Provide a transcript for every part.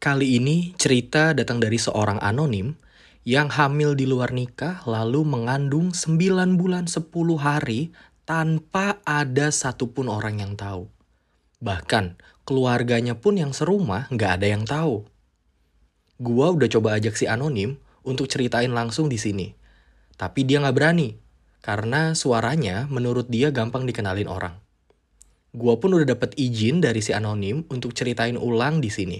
Kali ini cerita datang dari seorang anonim yang hamil di luar nikah lalu mengandung 9 bulan 10 hari tanpa ada satupun orang yang tahu. Bahkan keluarganya pun yang serumah nggak ada yang tahu. Gua udah coba ajak si anonim untuk ceritain langsung di sini. Tapi dia nggak berani karena suaranya menurut dia gampang dikenalin orang. Gua pun udah dapet izin dari si anonim untuk ceritain ulang di sini.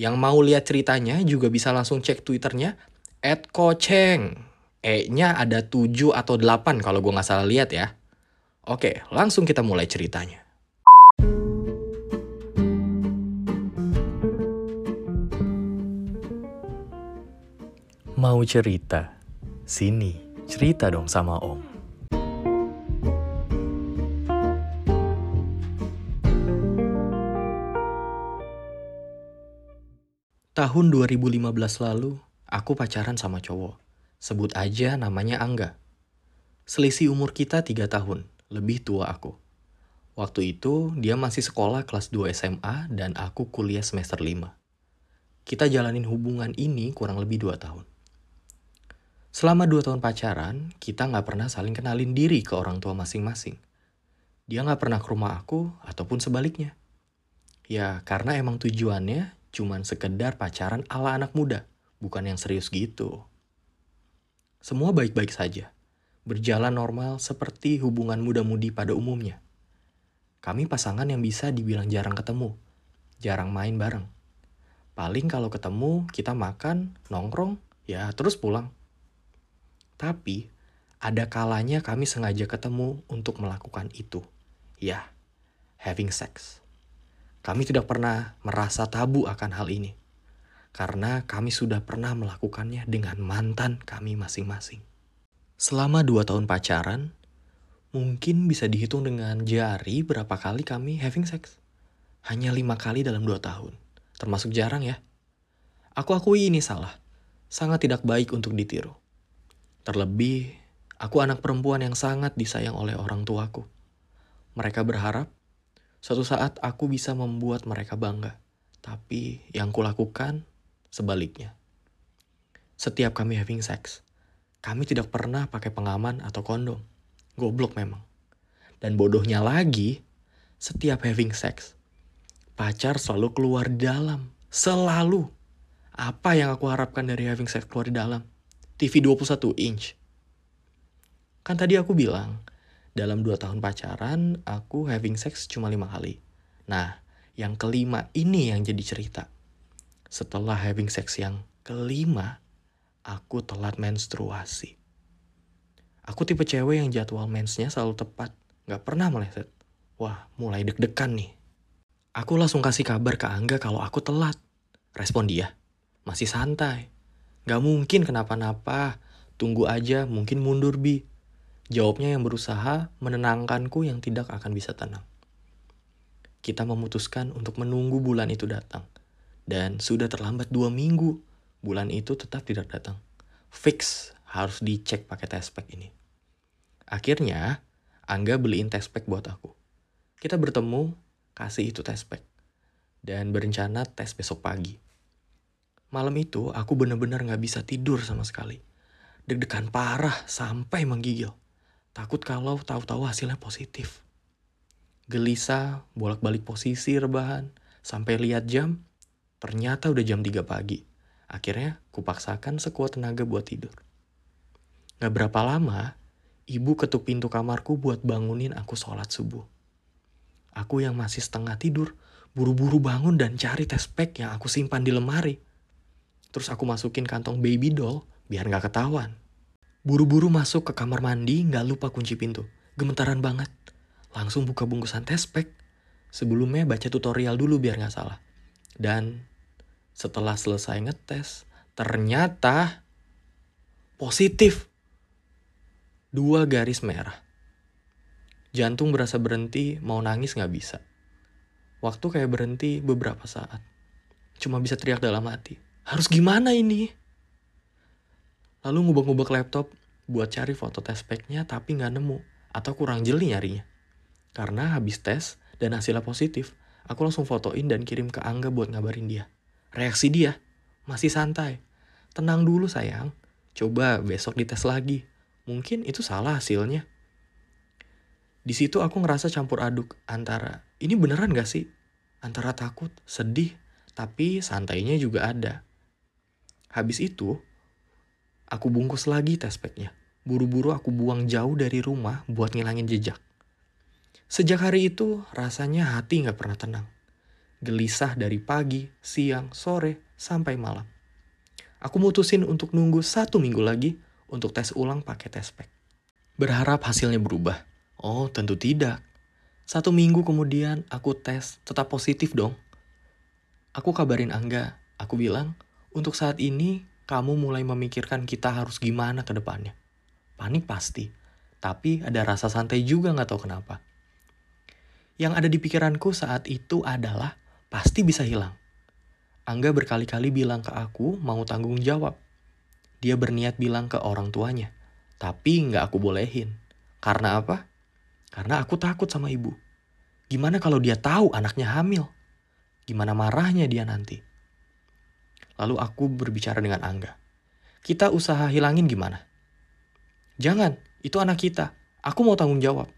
Yang mau lihat ceritanya juga bisa langsung cek twitternya at koceng. E-nya ada 7 atau 8 kalau gue nggak salah lihat ya. Oke, langsung kita mulai ceritanya. Mau cerita? Sini, cerita dong sama om. Tahun 2015 lalu, aku pacaran sama cowok. Sebut aja namanya Angga. Selisih umur kita 3 tahun, lebih tua aku. Waktu itu, dia masih sekolah kelas 2 SMA dan aku kuliah semester 5. Kita jalanin hubungan ini kurang lebih 2 tahun. Selama 2 tahun pacaran, kita nggak pernah saling kenalin diri ke orang tua masing-masing. Dia nggak pernah ke rumah aku, ataupun sebaliknya. Ya, karena emang tujuannya cuman sekedar pacaran ala anak muda, bukan yang serius gitu. Semua baik-baik saja, berjalan normal seperti hubungan muda-mudi pada umumnya. Kami pasangan yang bisa dibilang jarang ketemu, jarang main bareng. Paling kalau ketemu, kita makan, nongkrong, ya terus pulang. Tapi, ada kalanya kami sengaja ketemu untuk melakukan itu. Ya, having sex. Kami tidak pernah merasa tabu akan hal ini. Karena kami sudah pernah melakukannya dengan mantan kami masing-masing. Selama dua tahun pacaran, mungkin bisa dihitung dengan jari berapa kali kami having sex. Hanya lima kali dalam dua tahun. Termasuk jarang ya. Aku akui ini salah. Sangat tidak baik untuk ditiru. Terlebih, aku anak perempuan yang sangat disayang oleh orang tuaku. Mereka berharap Suatu saat aku bisa membuat mereka bangga. Tapi yang kulakukan sebaliknya. Setiap kami having sex, kami tidak pernah pakai pengaman atau kondom. Goblok memang. Dan bodohnya lagi, setiap having sex, pacar selalu keluar di dalam. Selalu. Apa yang aku harapkan dari having sex keluar di dalam? TV 21 inch. Kan tadi aku bilang, dalam dua tahun pacaran, aku having sex cuma lima kali. Nah, yang kelima ini yang jadi cerita. Setelah having sex yang kelima, aku telat menstruasi. Aku tipe cewek yang jadwal mensnya selalu tepat, gak pernah meleset. Wah, mulai deg-degan nih. Aku langsung kasih kabar ke Angga kalau aku telat. Respon dia, masih santai. Gak mungkin kenapa-napa, tunggu aja mungkin mundur bi. Jawabnya yang berusaha menenangkanku yang tidak akan bisa tenang. Kita memutuskan untuk menunggu bulan itu datang. Dan sudah terlambat dua minggu, bulan itu tetap tidak datang. Fix harus dicek pakai test pack ini. Akhirnya, Angga beliin test pack buat aku. Kita bertemu, kasih itu test pack. Dan berencana tes besok pagi. Malam itu, aku benar-benar gak bisa tidur sama sekali. Deg-degan parah sampai menggigil. Takut kalau tahu-tahu hasilnya positif. Gelisah, bolak-balik posisi rebahan, sampai lihat jam, ternyata udah jam 3 pagi. Akhirnya kupaksakan sekuat tenaga buat tidur. Gak berapa lama, ibu ketuk pintu kamarku buat bangunin aku sholat subuh. Aku yang masih setengah tidur, buru-buru bangun dan cari test pack yang aku simpan di lemari. Terus aku masukin kantong baby doll biar gak ketahuan. Buru-buru masuk ke kamar mandi, nggak lupa kunci pintu. Gemetaran banget. Langsung buka bungkusan tespek. Sebelumnya baca tutorial dulu biar nggak salah. Dan setelah selesai ngetes, ternyata positif. Dua garis merah. Jantung berasa berhenti, mau nangis nggak bisa. Waktu kayak berhenti beberapa saat. Cuma bisa teriak dalam hati. Harus gimana ini? Lalu ngubek-ngubek laptop buat cari foto test packnya tapi nggak nemu atau kurang jeli nyarinya. Karena habis tes dan hasilnya positif, Aku langsung fotoin dan kirim ke Angga buat ngabarin dia. Reaksi dia, masih santai. Tenang dulu sayang, coba besok dites lagi. Mungkin itu salah hasilnya. Di situ aku ngerasa campur aduk antara, ini beneran gak sih? Antara takut, sedih, tapi santainya juga ada. Habis itu, aku bungkus lagi test packnya. Buru-buru aku buang jauh dari rumah buat ngilangin jejak. Sejak hari itu, rasanya hati gak pernah tenang. Gelisah dari pagi, siang, sore, sampai malam. Aku mutusin untuk nunggu satu minggu lagi untuk tes ulang pakai tes pack. Berharap hasilnya berubah. Oh, tentu tidak. Satu minggu kemudian aku tes, tetap positif dong. Aku kabarin Angga, aku bilang, untuk saat ini kamu mulai memikirkan kita harus gimana ke depannya. Panik pasti, tapi ada rasa santai juga gak tahu kenapa. Yang ada di pikiranku saat itu adalah pasti bisa hilang. Angga berkali-kali bilang ke aku mau tanggung jawab. Dia berniat bilang ke orang tuanya, tapi nggak aku bolehin. Karena apa? Karena aku takut sama ibu. Gimana kalau dia tahu anaknya hamil? Gimana marahnya dia nanti? Lalu aku berbicara dengan Angga. Kita usaha hilangin gimana? Jangan, itu anak kita. Aku mau tanggung jawab.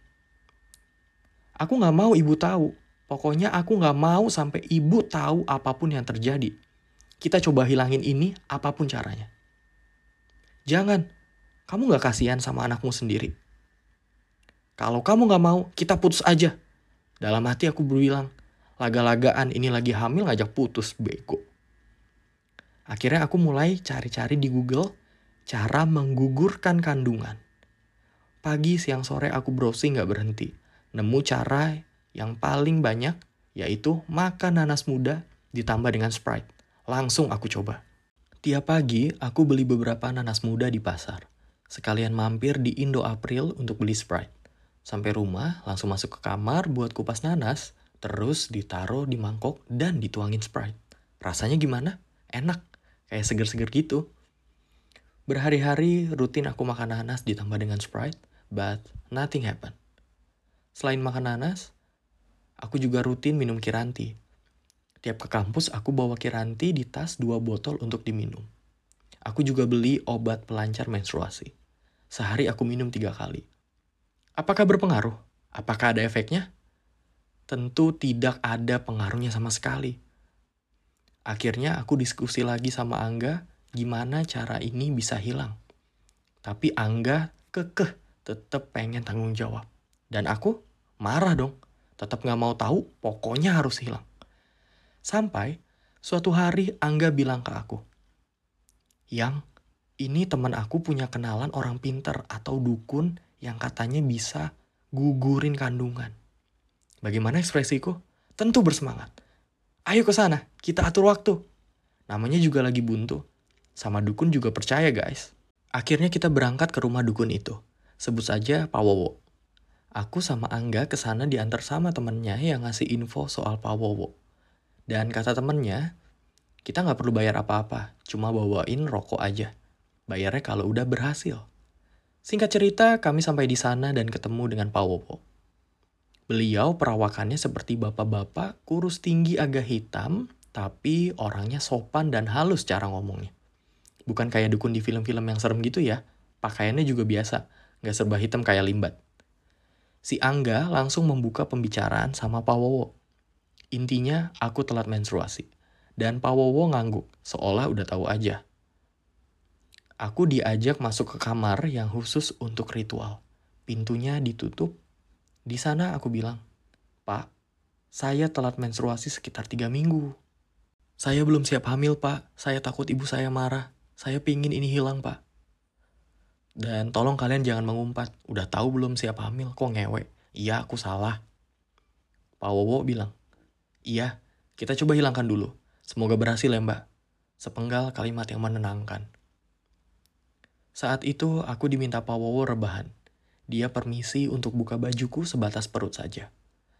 Aku gak mau ibu tahu. Pokoknya aku gak mau sampai ibu tahu apa pun yang terjadi. Kita coba hilangin ini apa pun caranya. Jangan, kamu gak kasihan sama anakmu sendiri. Kalau kamu gak mau, kita putus aja. Dalam hati aku berbilang, laga-lagaan ini lagi hamil ngajak putus, bego. Akhirnya aku mulai cari-cari di Google cara menggugurkan kandungan. Pagi, siang, sore aku browsing gak berhenti nemu cara yang paling banyak yaitu makan nanas muda ditambah dengan Sprite. Langsung aku coba. Tiap pagi aku beli beberapa nanas muda di pasar. Sekalian mampir di Indo April untuk beli Sprite. Sampai rumah langsung masuk ke kamar buat kupas nanas, terus ditaruh di mangkok dan dituangin Sprite. Rasanya gimana? Enak, kayak seger-seger gitu. Berhari-hari rutin aku makan nanas ditambah dengan Sprite, but nothing happened. Selain makan nanas, aku juga rutin minum kiranti. Tiap ke kampus, aku bawa kiranti di tas dua botol untuk diminum. Aku juga beli obat pelancar menstruasi. Sehari aku minum tiga kali. Apakah berpengaruh? Apakah ada efeknya? Tentu tidak ada pengaruhnya sama sekali. Akhirnya aku diskusi lagi sama Angga gimana cara ini bisa hilang. Tapi Angga kekeh tetap pengen tanggung jawab. Dan aku marah dong. Tetap gak mau tahu, pokoknya harus hilang. Sampai suatu hari Angga bilang ke aku, Yang, ini teman aku punya kenalan orang pinter atau dukun yang katanya bisa gugurin kandungan. Bagaimana ekspresiku? Tentu bersemangat. Ayo ke sana, kita atur waktu. Namanya juga lagi buntu. Sama dukun juga percaya guys. Akhirnya kita berangkat ke rumah dukun itu. Sebut saja Pak Wowo. Aku sama Angga ke sana diantar sama temennya yang ngasih info soal Pak Wowo. Dan kata temennya, kita nggak perlu bayar apa-apa, cuma bawain rokok aja. Bayarnya kalau udah berhasil. Singkat cerita, kami sampai di sana dan ketemu dengan Pak Wowo. Beliau perawakannya seperti bapak-bapak, kurus tinggi agak hitam, tapi orangnya sopan dan halus cara ngomongnya. Bukan kayak dukun di film-film yang serem gitu ya, pakaiannya juga biasa, nggak serba hitam kayak limbat si Angga langsung membuka pembicaraan sama Pak Wowo. Intinya aku telat menstruasi. Dan Pak Wowo ngangguk, seolah udah tahu aja. Aku diajak masuk ke kamar yang khusus untuk ritual. Pintunya ditutup. Di sana aku bilang, Pak, saya telat menstruasi sekitar tiga minggu. Saya belum siap hamil, Pak. Saya takut ibu saya marah. Saya pingin ini hilang, Pak. Dan tolong kalian jangan mengumpat. Udah tahu belum siap hamil? Kok ngewe? Iya, aku salah. Pak Wowo bilang, Iya, kita coba hilangkan dulu. Semoga berhasil ya mbak. Sepenggal kalimat yang menenangkan. Saat itu aku diminta Pak Wowo rebahan. Dia permisi untuk buka bajuku sebatas perut saja.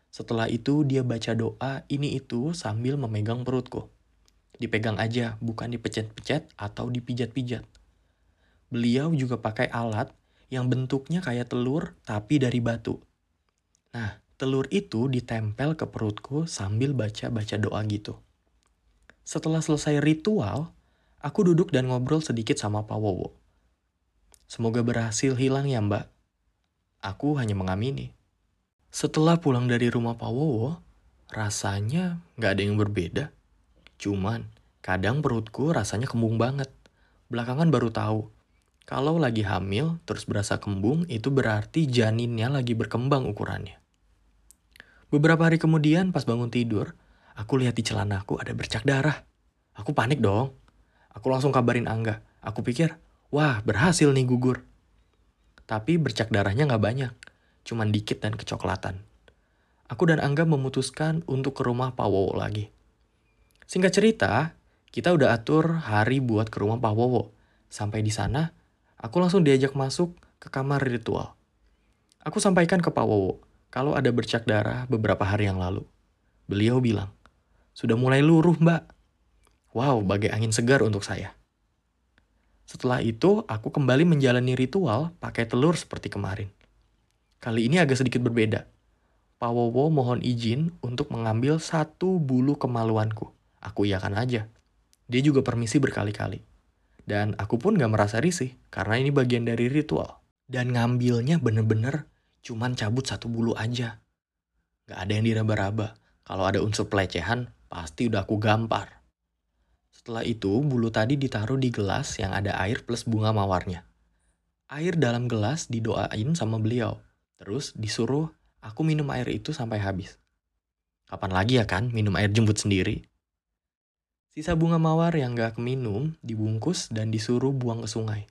Setelah itu dia baca doa ini itu sambil memegang perutku. Dipegang aja, bukan dipecet-pecet atau dipijat-pijat. Beliau juga pakai alat yang bentuknya kayak telur tapi dari batu. Nah, Telur itu ditempel ke perutku sambil baca-baca doa gitu. Setelah selesai ritual, aku duduk dan ngobrol sedikit sama Pak Wowo. Semoga berhasil hilang ya mbak. Aku hanya mengamini. Setelah pulang dari rumah Pak Wowo, rasanya nggak ada yang berbeda. Cuman, kadang perutku rasanya kembung banget. Belakangan baru tahu, kalau lagi hamil terus berasa kembung itu berarti janinnya lagi berkembang ukurannya. Beberapa hari kemudian pas bangun tidur, aku lihat di celanaku ada bercak darah. Aku panik dong. Aku langsung kabarin Angga. Aku pikir, wah berhasil nih gugur. Tapi bercak darahnya nggak banyak, cuman dikit dan kecoklatan. Aku dan Angga memutuskan untuk ke rumah Pak Wowo lagi. Singkat cerita, kita udah atur hari buat ke rumah Pak Wowo. Sampai di sana, aku langsung diajak masuk ke kamar ritual. Aku sampaikan ke Pak Wowo, kalau ada bercak darah beberapa hari yang lalu. Beliau bilang, sudah mulai luruh mbak. Wow, bagai angin segar untuk saya. Setelah itu, aku kembali menjalani ritual pakai telur seperti kemarin. Kali ini agak sedikit berbeda. Pak Wowo mohon izin untuk mengambil satu bulu kemaluanku. Aku iakan aja. Dia juga permisi berkali-kali. Dan aku pun gak merasa risih, karena ini bagian dari ritual. Dan ngambilnya bener-bener cuman cabut satu bulu aja. Gak ada yang diraba-raba. Kalau ada unsur pelecehan, pasti udah aku gampar. Setelah itu, bulu tadi ditaruh di gelas yang ada air plus bunga mawarnya. Air dalam gelas didoain sama beliau. Terus disuruh aku minum air itu sampai habis. Kapan lagi ya kan minum air jembut sendiri? Sisa bunga mawar yang gak keminum dibungkus dan disuruh buang ke sungai.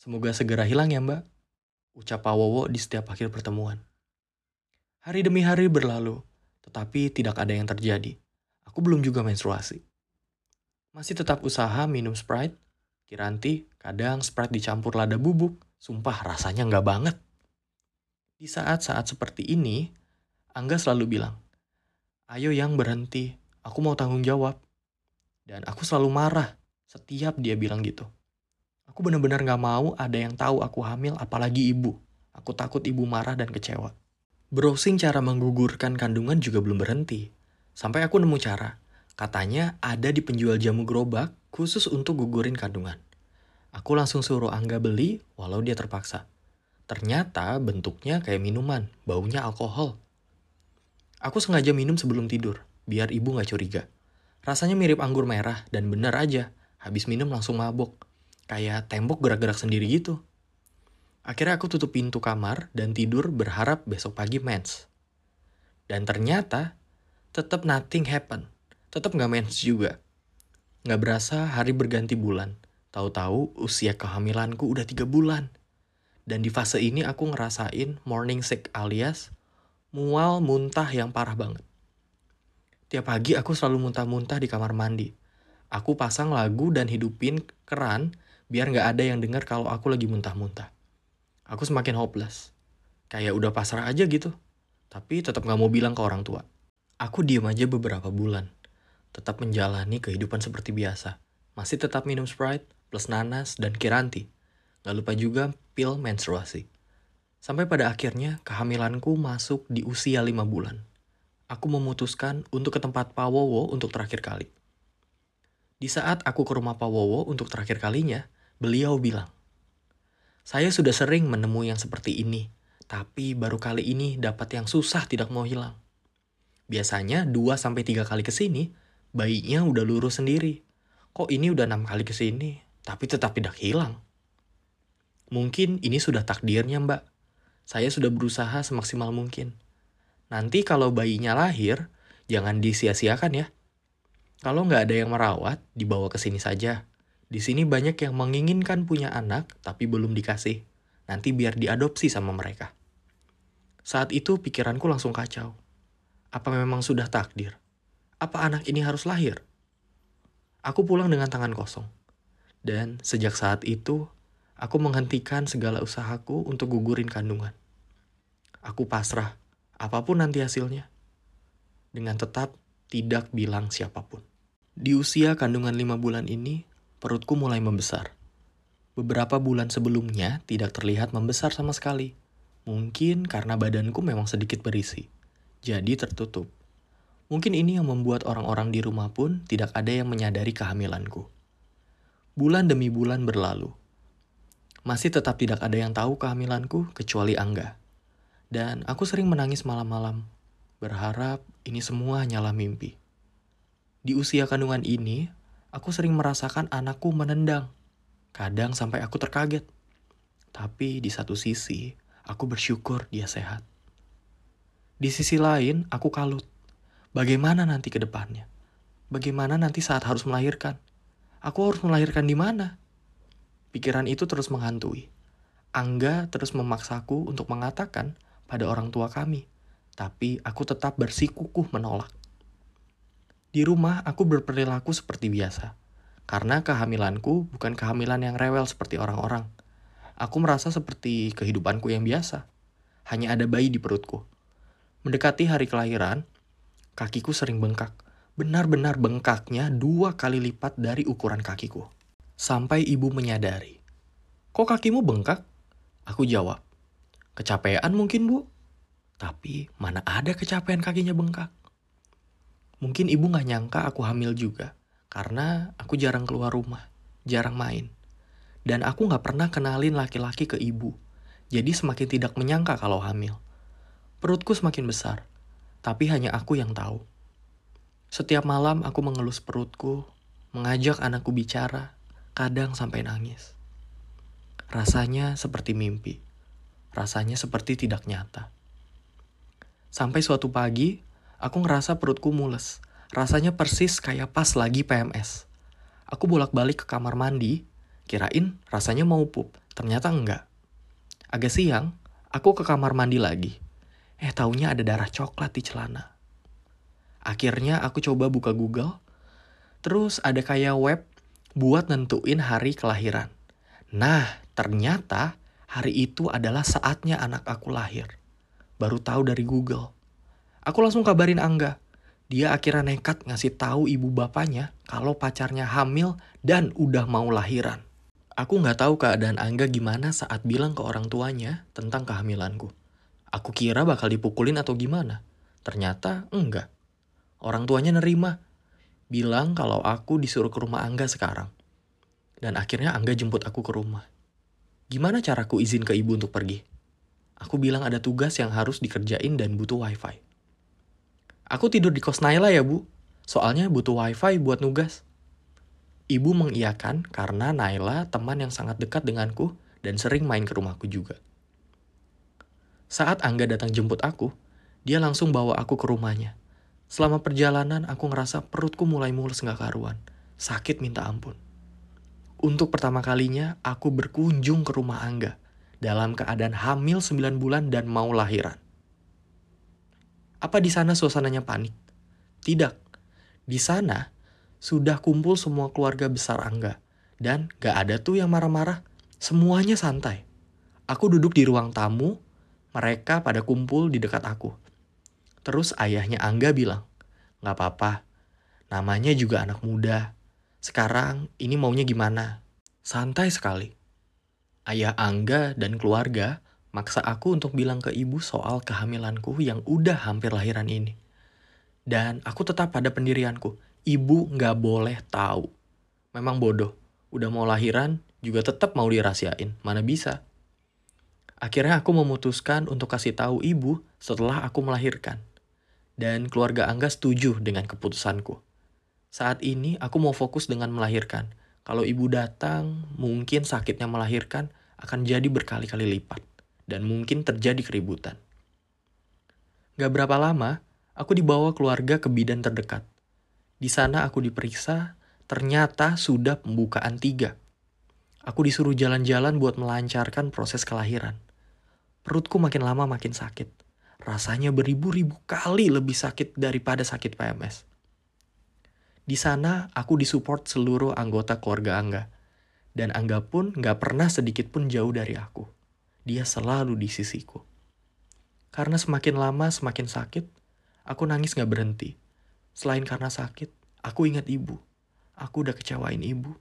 Semoga segera hilang ya mbak ucap Pak Wowo di setiap akhir pertemuan. Hari demi hari berlalu, tetapi tidak ada yang terjadi. Aku belum juga menstruasi. Masih tetap usaha minum Sprite. Kiranti, kadang Sprite dicampur lada bubuk. Sumpah rasanya nggak banget. Di saat-saat seperti ini, Angga selalu bilang, Ayo yang berhenti, aku mau tanggung jawab. Dan aku selalu marah setiap dia bilang gitu. Aku benar-benar gak mau ada yang tahu aku hamil, apalagi ibu. Aku takut ibu marah dan kecewa. Browsing cara menggugurkan kandungan juga belum berhenti. Sampai aku nemu cara. Katanya ada di penjual jamu gerobak khusus untuk gugurin kandungan. Aku langsung suruh Angga beli walau dia terpaksa. Ternyata bentuknya kayak minuman, baunya alkohol. Aku sengaja minum sebelum tidur, biar ibu gak curiga. Rasanya mirip anggur merah dan benar aja, habis minum langsung mabok kayak tembok gerak-gerak sendiri gitu. Akhirnya aku tutup pintu kamar dan tidur berharap besok pagi mens. Dan ternyata tetap nothing happen. Tetap gak mens juga. Gak berasa hari berganti bulan. Tahu-tahu usia kehamilanku udah tiga bulan. Dan di fase ini aku ngerasain morning sick alias mual muntah yang parah banget. Tiap pagi aku selalu muntah-muntah di kamar mandi. Aku pasang lagu dan hidupin keran biar nggak ada yang dengar kalau aku lagi muntah-muntah. Aku semakin hopeless. Kayak udah pasrah aja gitu. Tapi tetap nggak mau bilang ke orang tua. Aku diem aja beberapa bulan. Tetap menjalani kehidupan seperti biasa. Masih tetap minum Sprite, plus nanas, dan kiranti. Gak lupa juga pil menstruasi. Sampai pada akhirnya kehamilanku masuk di usia 5 bulan. Aku memutuskan untuk ke tempat Pak Wowo untuk terakhir kali. Di saat aku ke rumah Pak Wowo untuk terakhir kalinya, Beliau bilang, saya sudah sering menemui yang seperti ini, tapi baru kali ini dapat yang susah tidak mau hilang. Biasanya 2-3 kali ke sini, bayinya udah lurus sendiri. Kok ini udah 6 kali ke sini, tapi tetap tidak hilang? Mungkin ini sudah takdirnya mbak. Saya sudah berusaha semaksimal mungkin. Nanti kalau bayinya lahir, jangan disia-siakan ya. Kalau nggak ada yang merawat, dibawa ke sini saja. Di sini banyak yang menginginkan punya anak tapi belum dikasih. Nanti biar diadopsi sama mereka. Saat itu pikiranku langsung kacau. Apa memang sudah takdir? Apa anak ini harus lahir? Aku pulang dengan tangan kosong. Dan sejak saat itu, aku menghentikan segala usahaku untuk gugurin kandungan. Aku pasrah, apa pun nanti hasilnya. Dengan tetap tidak bilang siapa pun. Di usia kandungan lima bulan ini, perutku mulai membesar. Beberapa bulan sebelumnya tidak terlihat membesar sama sekali. Mungkin karena badanku memang sedikit berisi, jadi tertutup. Mungkin ini yang membuat orang-orang di rumah pun tidak ada yang menyadari kehamilanku. Bulan demi bulan berlalu. Masih tetap tidak ada yang tahu kehamilanku kecuali Angga. Dan aku sering menangis malam-malam, berharap ini semua hanyalah mimpi. Di usia kandungan ini, aku sering merasakan anakku menendang. Kadang sampai aku terkaget. Tapi di satu sisi, Aku bersyukur dia sehat. Di sisi lain, aku kalut. Bagaimana nanti ke depannya? Bagaimana nanti saat harus melahirkan? Aku harus melahirkan di mana? Pikiran itu terus menghantui. Angga terus memaksaku untuk mengatakan pada orang tua kami, tapi aku tetap bersikukuh menolak. Di rumah, aku berperilaku seperti biasa, karena kehamilanku bukan kehamilan yang rewel seperti orang-orang Aku merasa seperti kehidupanku yang biasa. Hanya ada bayi di perutku. Mendekati hari kelahiran, kakiku sering bengkak. Benar-benar bengkaknya dua kali lipat dari ukuran kakiku. Sampai ibu menyadari. Kok kakimu bengkak? Aku jawab. Kecapean mungkin bu. Tapi mana ada kecapean kakinya bengkak. Mungkin ibu gak nyangka aku hamil juga. Karena aku jarang keluar rumah. Jarang main. Dan aku gak pernah kenalin laki-laki ke ibu. Jadi semakin tidak menyangka kalau hamil. Perutku semakin besar, tapi hanya aku yang tahu. Setiap malam aku mengelus perutku, mengajak anakku bicara, kadang sampai nangis. Rasanya seperti mimpi. Rasanya seperti tidak nyata. Sampai suatu pagi, aku ngerasa perutku mules. Rasanya persis kayak pas lagi PMS. Aku bolak-balik ke kamar mandi Kirain rasanya mau pup, ternyata enggak. Agak siang, aku ke kamar mandi lagi. Eh taunya ada darah coklat di celana. Akhirnya aku coba buka Google, terus ada kayak web buat nentuin hari kelahiran. Nah, ternyata hari itu adalah saatnya anak aku lahir. Baru tahu dari Google. Aku langsung kabarin Angga. Dia akhirnya nekat ngasih tahu ibu bapaknya kalau pacarnya hamil dan udah mau lahiran. Aku nggak tahu keadaan Angga gimana saat bilang ke orang tuanya tentang kehamilanku. Aku kira bakal dipukulin atau gimana. Ternyata enggak. Orang tuanya nerima. Bilang kalau aku disuruh ke rumah Angga sekarang. Dan akhirnya Angga jemput aku ke rumah. Gimana caraku izin ke ibu untuk pergi? Aku bilang ada tugas yang harus dikerjain dan butuh wifi. Aku tidur di kos Naila ya bu. Soalnya butuh wifi buat nugas. Ibu mengiyakan karena Naila teman yang sangat dekat denganku dan sering main ke rumahku juga. Saat Angga datang jemput aku, dia langsung bawa aku ke rumahnya. Selama perjalanan, aku ngerasa perutku mulai mulus gak karuan. Sakit minta ampun. Untuk pertama kalinya, aku berkunjung ke rumah Angga dalam keadaan hamil 9 bulan dan mau lahiran. Apa di sana suasananya panik? Tidak. Di sana, sudah kumpul semua keluarga besar Angga. Dan gak ada tuh yang marah-marah. Semuanya santai. Aku duduk di ruang tamu, mereka pada kumpul di dekat aku. Terus ayahnya Angga bilang, gak apa-apa, namanya juga anak muda. Sekarang ini maunya gimana? Santai sekali. Ayah Angga dan keluarga maksa aku untuk bilang ke ibu soal kehamilanku yang udah hampir lahiran ini. Dan aku tetap pada pendirianku ibu nggak boleh tahu. Memang bodoh, udah mau lahiran juga tetap mau dirahasiain, mana bisa. Akhirnya aku memutuskan untuk kasih tahu ibu setelah aku melahirkan. Dan keluarga Angga setuju dengan keputusanku. Saat ini aku mau fokus dengan melahirkan. Kalau ibu datang, mungkin sakitnya melahirkan akan jadi berkali-kali lipat. Dan mungkin terjadi keributan. Gak berapa lama, aku dibawa keluarga ke bidan terdekat. Di sana aku diperiksa, ternyata sudah pembukaan tiga. Aku disuruh jalan-jalan buat melancarkan proses kelahiran. Perutku makin lama makin sakit. Rasanya beribu-ribu kali lebih sakit daripada sakit PMS. Di sana aku disupport seluruh anggota keluarga Angga. Dan Angga pun gak pernah sedikit pun jauh dari aku. Dia selalu di sisiku. Karena semakin lama semakin sakit, aku nangis gak berhenti Selain karena sakit, aku ingat ibu. Aku udah kecewain ibu.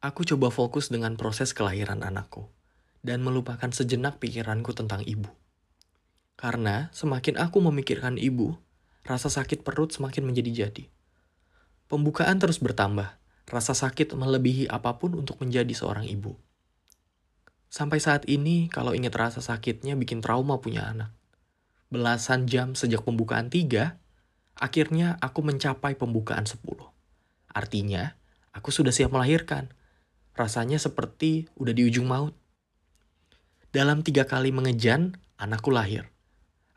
Aku coba fokus dengan proses kelahiran anakku. Dan melupakan sejenak pikiranku tentang ibu. Karena semakin aku memikirkan ibu, rasa sakit perut semakin menjadi-jadi. Pembukaan terus bertambah, rasa sakit melebihi apa pun untuk menjadi seorang ibu. Sampai saat ini, kalau ingat rasa sakitnya bikin trauma punya anak. Belasan jam sejak pembukaan tiga, akhirnya aku mencapai pembukaan sepuluh. Artinya, aku sudah siap melahirkan. Rasanya seperti udah di ujung maut. Dalam tiga kali mengejan, anakku lahir.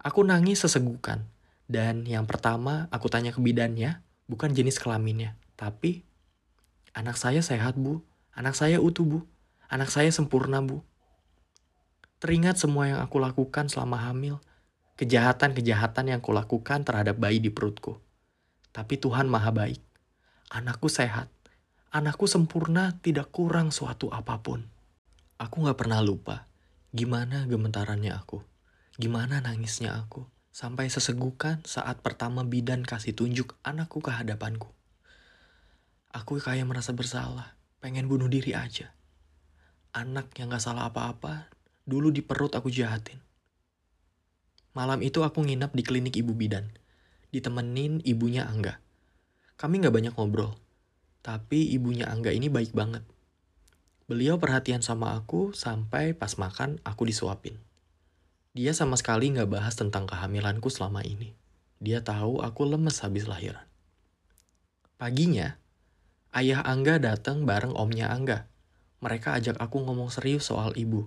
Aku nangis sesegukan. Dan yang pertama, aku tanya ke bidannya, bukan jenis kelaminnya. Tapi, anak saya sehat bu, anak saya utuh bu, anak saya sempurna bu. Teringat semua yang aku lakukan selama hamil, kejahatan-kejahatan yang kulakukan terhadap bayi di perutku. Tapi Tuhan maha baik. Anakku sehat. Anakku sempurna tidak kurang suatu apa pun. Aku gak pernah lupa gimana gemetarannya aku. Gimana nangisnya aku. Sampai sesegukan saat pertama bidan kasih tunjuk anakku ke hadapanku. Aku kayak merasa bersalah. Pengen bunuh diri aja. Anak yang gak salah apa-apa Dulu di perut aku jahatin. Malam itu aku nginap di klinik ibu bidan. Ditemenin ibunya Angga. Kami gak banyak ngobrol. Tapi ibunya Angga ini baik banget. Beliau perhatian sama aku sampai pas makan aku disuapin. Dia sama sekali gak bahas tentang kehamilanku selama ini. Dia tahu aku lemes habis lahiran. Paginya, ayah Angga datang bareng omnya Angga. Mereka ajak aku ngomong serius soal ibu.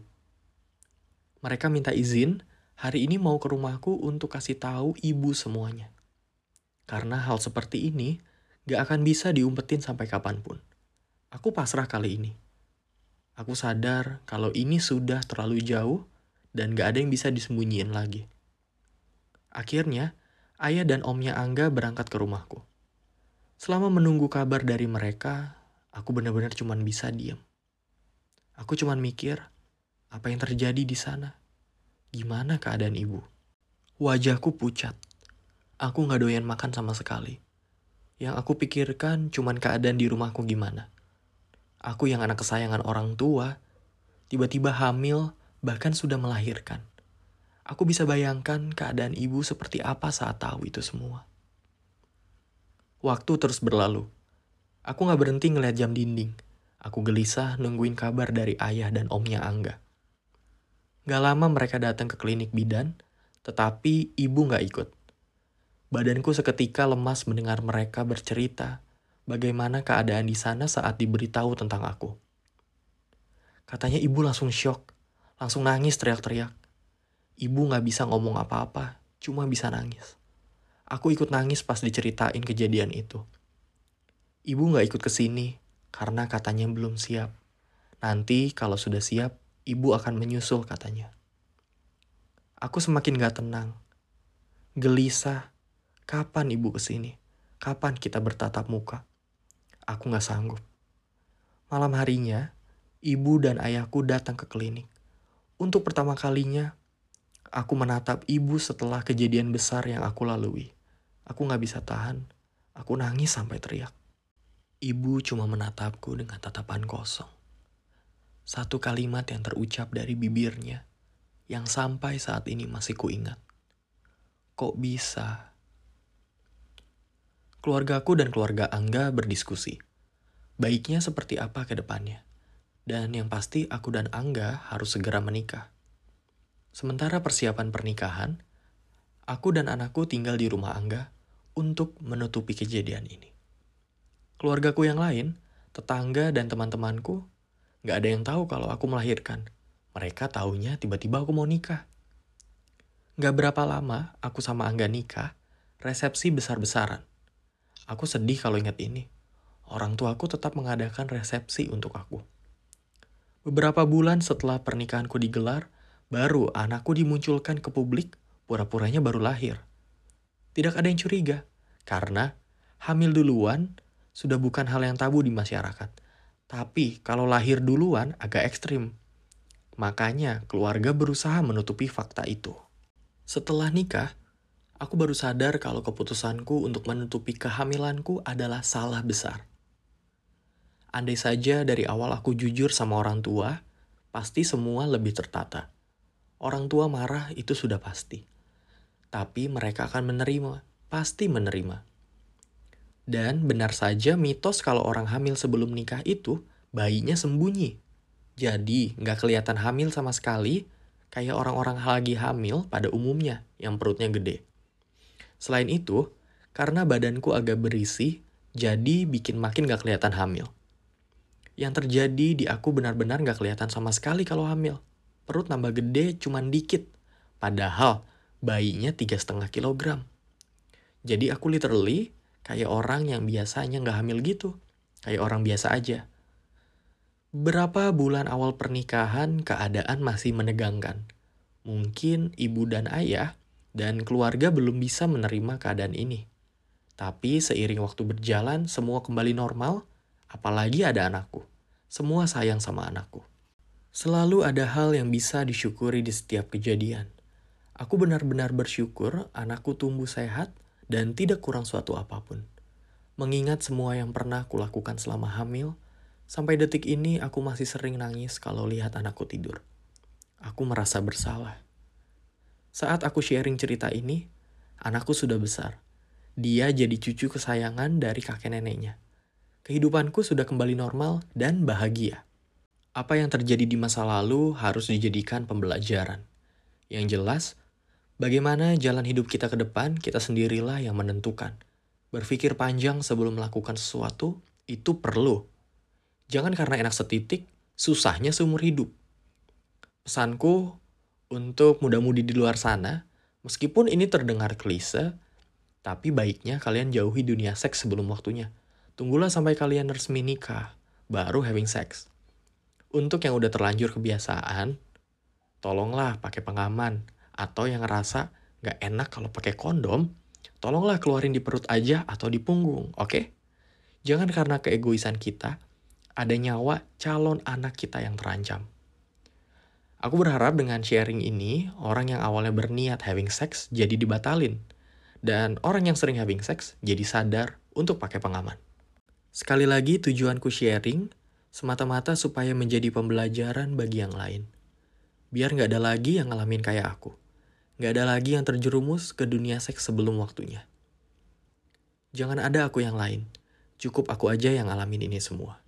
Mereka minta izin hari ini mau ke rumahku untuk kasih tahu ibu semuanya. Karena hal seperti ini gak akan bisa diumpetin sampai kapan pun. Aku pasrah kali ini. Aku sadar kalau ini sudah terlalu jauh dan gak ada yang bisa disembunyiin lagi. Akhirnya, ayah dan omnya Angga berangkat ke rumahku. Selama menunggu kabar dari mereka, aku benar-benar cuman bisa diam. Aku cuman mikir, apa yang terjadi di sana? Gimana keadaan ibu? Wajahku pucat. Aku gak doyan makan sama sekali. Yang aku pikirkan cuman keadaan di rumahku gimana. Aku yang anak kesayangan orang tua, tiba-tiba hamil, bahkan sudah melahirkan. Aku bisa bayangkan keadaan ibu seperti apa saat tahu itu semua. Waktu terus berlalu. Aku gak berhenti ngeliat jam dinding. Aku gelisah nungguin kabar dari ayah dan omnya Angga. Gak lama mereka datang ke klinik bidan, tetapi ibu gak ikut. Badanku seketika lemas mendengar mereka bercerita bagaimana keadaan di sana saat diberitahu tentang aku. Katanya ibu langsung shock, langsung nangis teriak-teriak. Ibu gak bisa ngomong apa-apa, cuma bisa nangis. Aku ikut nangis pas diceritain kejadian itu. Ibu gak ikut ke sini karena katanya belum siap. Nanti kalau sudah siap, ibu akan menyusul katanya. Aku semakin gak tenang. Gelisah. Kapan ibu ke sini? Kapan kita bertatap muka? Aku gak sanggup. Malam harinya, ibu dan ayahku datang ke klinik. Untuk pertama kalinya, aku menatap ibu setelah kejadian besar yang aku lalui. Aku gak bisa tahan. Aku nangis sampai teriak. Ibu cuma menatapku dengan tatapan kosong. Satu kalimat yang terucap dari bibirnya yang sampai saat ini masih kuingat. Kok bisa? Keluargaku dan keluarga Angga berdiskusi. Baiknya seperti apa ke depannya. Dan yang pasti aku dan Angga harus segera menikah. Sementara persiapan pernikahan, aku dan anakku tinggal di rumah Angga untuk menutupi kejadian ini. Keluargaku yang lain, tetangga dan teman-temanku Gak ada yang tahu kalau aku melahirkan. Mereka taunya tiba-tiba aku mau nikah. Gak berapa lama aku sama Angga nikah, resepsi besar-besaran. Aku sedih kalau ingat ini. Orang tua aku tetap mengadakan resepsi untuk aku. Beberapa bulan setelah pernikahanku digelar, baru anakku dimunculkan ke publik, pura-puranya baru lahir. Tidak ada yang curiga, karena hamil duluan sudah bukan hal yang tabu di masyarakat. Tapi kalau lahir duluan agak ekstrim. Makanya keluarga berusaha menutupi fakta itu. Setelah nikah, aku baru sadar kalau keputusanku untuk menutupi kehamilanku adalah salah besar. Andai saja dari awal aku jujur sama orang tua, pasti semua lebih tertata. Orang tua marah itu sudah pasti. Tapi mereka akan menerima, pasti menerima. Dan benar saja mitos kalau orang hamil sebelum nikah itu bayinya sembunyi. Jadi nggak kelihatan hamil sama sekali, kayak orang-orang lagi hamil pada umumnya yang perutnya gede. Selain itu, karena badanku agak berisi, jadi bikin makin gak kelihatan hamil. Yang terjadi di aku benar-benar gak kelihatan sama sekali kalau hamil. Perut nambah gede cuman dikit. Padahal bayinya tiga setengah kilogram. Jadi aku literally kayak orang yang biasanya gak hamil gitu. Kayak orang biasa aja. Berapa bulan awal pernikahan keadaan masih menegangkan. Mungkin ibu dan ayah dan keluarga belum bisa menerima keadaan ini. Tapi seiring waktu berjalan semua kembali normal, apalagi ada anakku. Semua sayang sama anakku. Selalu ada hal yang bisa disyukuri di setiap kejadian. Aku benar-benar bersyukur anakku tumbuh sehat dan tidak kurang suatu apa pun. Mengingat semua yang pernah kulakukan selama hamil, Sampai detik ini aku masih sering nangis kalau lihat anakku tidur. Aku merasa bersalah. Saat aku sharing cerita ini, anakku sudah besar. Dia jadi cucu kesayangan dari kakek neneknya. Kehidupanku sudah kembali normal dan bahagia. Apa yang terjadi di masa lalu harus dijadikan pembelajaran. Yang jelas, bagaimana jalan hidup kita ke depan, kita sendirilah yang menentukan. Berpikir panjang sebelum melakukan sesuatu itu perlu Jangan karena enak setitik, susahnya seumur hidup. Pesanku untuk muda-mudi di luar sana, meskipun ini terdengar klise, tapi baiknya kalian jauhi dunia seks sebelum waktunya. Tunggulah sampai kalian resmi nikah, baru having sex. Untuk yang udah terlanjur kebiasaan, tolonglah pakai pengaman. Atau yang ngerasa gak enak kalau pakai kondom, tolonglah keluarin di perut aja atau di punggung, oke? Okay? Jangan karena keegoisan kita, ada nyawa calon anak kita yang terancam. Aku berharap dengan sharing ini, orang yang awalnya berniat having sex jadi dibatalin. Dan orang yang sering having sex jadi sadar untuk pakai pengaman. Sekali lagi tujuanku sharing, semata-mata supaya menjadi pembelajaran bagi yang lain. Biar nggak ada lagi yang ngalamin kayak aku. Nggak ada lagi yang terjerumus ke dunia seks sebelum waktunya. Jangan ada aku yang lain. Cukup aku aja yang ngalamin ini semua.